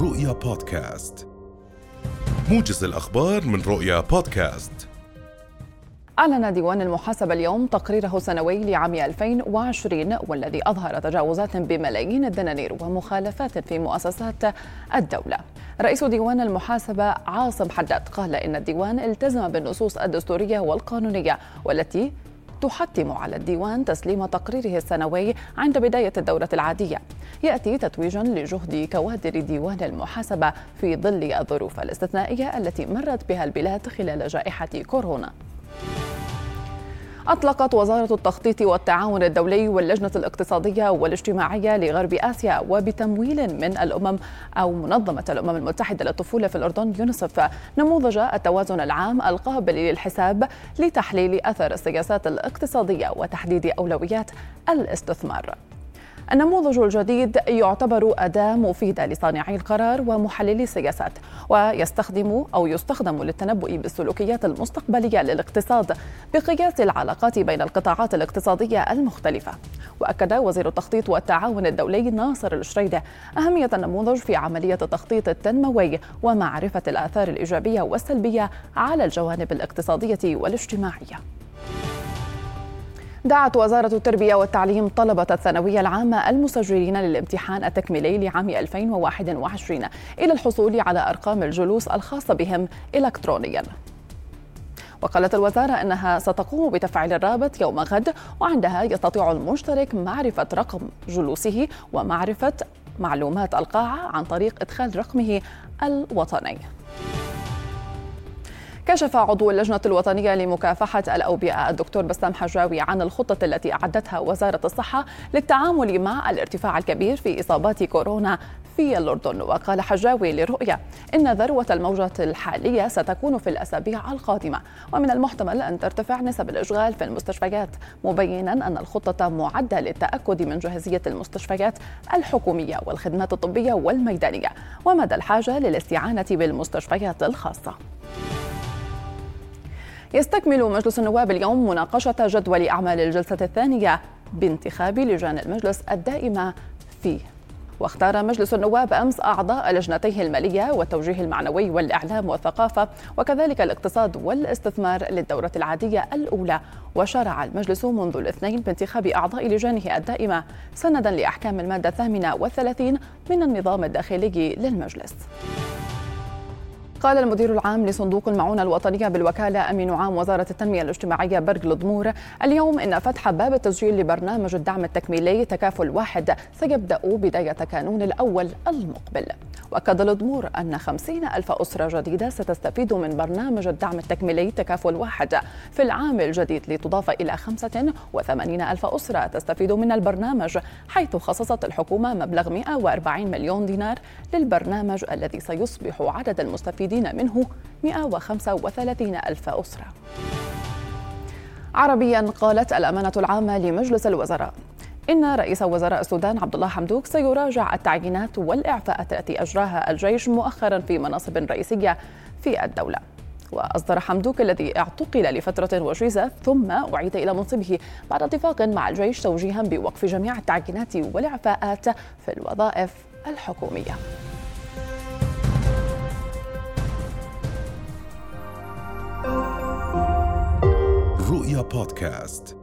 رؤيا بودكاست موجز الأخبار من رؤيا بودكاست أعلن ديوان المحاسبة اليوم تقريره السنوي لعام 2020 والذي أظهر تجاوزات بملايين الدنانير ومخالفات في مؤسسات الدولة. رئيس ديوان المحاسبة عاصم حداد قال إن الديوان التزم بالنصوص الدستورية والقانونية والتي تحتم على الديوان تسليم تقريره السنوي عند بداية الدورة العادية. يأتي تتويجا لجهد كوادر ديوان المحاسبة في ظل الظروف الاستثنائية التي مرت بها البلاد خلال جائحة كورونا. أطلقت وزارة التخطيط والتعاون الدولي واللجنة الاقتصادية والاجتماعية لغرب آسيا وبتمويل من الأمم أو منظمة الأمم المتحدة للطفولة في الأردن يونسف نموذج التوازن العام القابل للحساب لتحليل أثر السياسات الاقتصادية وتحديد أولويات الاستثمار. النموذج الجديد يعتبر أداة مفيدة لصانعي القرار ومحللي السياسات ويستخدم أو يستخدم للتنبؤ بالسلوكيات المستقبلية للاقتصاد بقياس العلاقات بين القطاعات الاقتصادية المختلفة. وأكد وزير التخطيط والتعاون الدولي ناصر الشريدة أهمية النموذج في عملية التخطيط التنموي ومعرفة الآثار الإيجابية والسلبية على الجوانب الاقتصادية والاجتماعية. دعت وزارة التربية والتعليم طلبة الثانوية العامة المسجلين للامتحان التكميلي لعام 2021 إلى الحصول على أرقام الجلوس الخاصة بهم إلكترونياً. وقالت الوزارة أنها ستقوم بتفعيل الرابط يوم غد وعندها يستطيع المشترك معرفة رقم جلوسه ومعرفة معلومات القاعة عن طريق إدخال رقمه الوطني. كشف عضو اللجنة الوطنية لمكافحة الأوبئة الدكتور بسام حجاوي عن الخطة التي أعدتها وزارة الصحة للتعامل مع الارتفاع الكبير في إصابات كورونا في الأردن. وقال حجاوي لرؤية إن ذروة الموجة الحالية ستكون في الأسابيع القادمة. ومن المحتمل أن ترتفع نسب الإشغال في المستشفيات مبينا أن الخطة معدة للتأكد من جاهزية المستشفيات الحكومية والخدمات الطبية والميدانية. ومدى الحاجة للاستعانة بالمستشفيات الخاصة. يستكمل مجلس النواب اليوم مناقشة جدول أعمال الجلسة الثانية بانتخاب لجان المجلس الدائمة فيه. واختار مجلس النواب أمس أعضاء لجنتيه المالية والتوجيه المعنوي والإعلام والثقافة وكذلك الاقتصاد والاستثمار للدورة العادية الأولى. وشرع المجلس منذ الاثنين بانتخاب أعضاء لجانه الدائمة سندا لأحكام المادة الثامنة والثلاثين من النظام الداخلي للمجلس. قال المدير العام لصندوق المعونة الوطنية بالوكالة أمين عام وزارة التنمية الاجتماعية برج الضمور اليوم إن فتح باب التسجيل لبرنامج الدعم التكميلي تكافل واحد سيبدأ بداية كانون الأول المقبل. وأكد الضمور أن خمسين ألف أسرة جديدة ستستفيد من برنامج الدعم التكميلي تكافل واحد. في العام الجديد لتضاف إلى خمسة وثمانين ألف أسرة تستفيد من البرنامج حيث خصصت الحكومة مبلغ 140 مليون دينار للبرنامج الذي سيصبح عدد المستفيدين المستفيدين منه 135 ألف أسرة. عربيا قالت الأمانة العامة لمجلس الوزراء إن رئيس وزراء السودان عبد الله حمدوك سيراجع التعيينات والإعفاءات التي أجراها الجيش مؤخرا في مناصب رئيسية في الدولة. وأصدر حمدوك الذي اعتقل لفترة وجيزة ثم أعيد إلى منصبه بعد اتفاق مع الجيش توجيها بوقف جميع التعيينات والإعفاءات في الوظائف الحكومية. رؤيا بودكاست.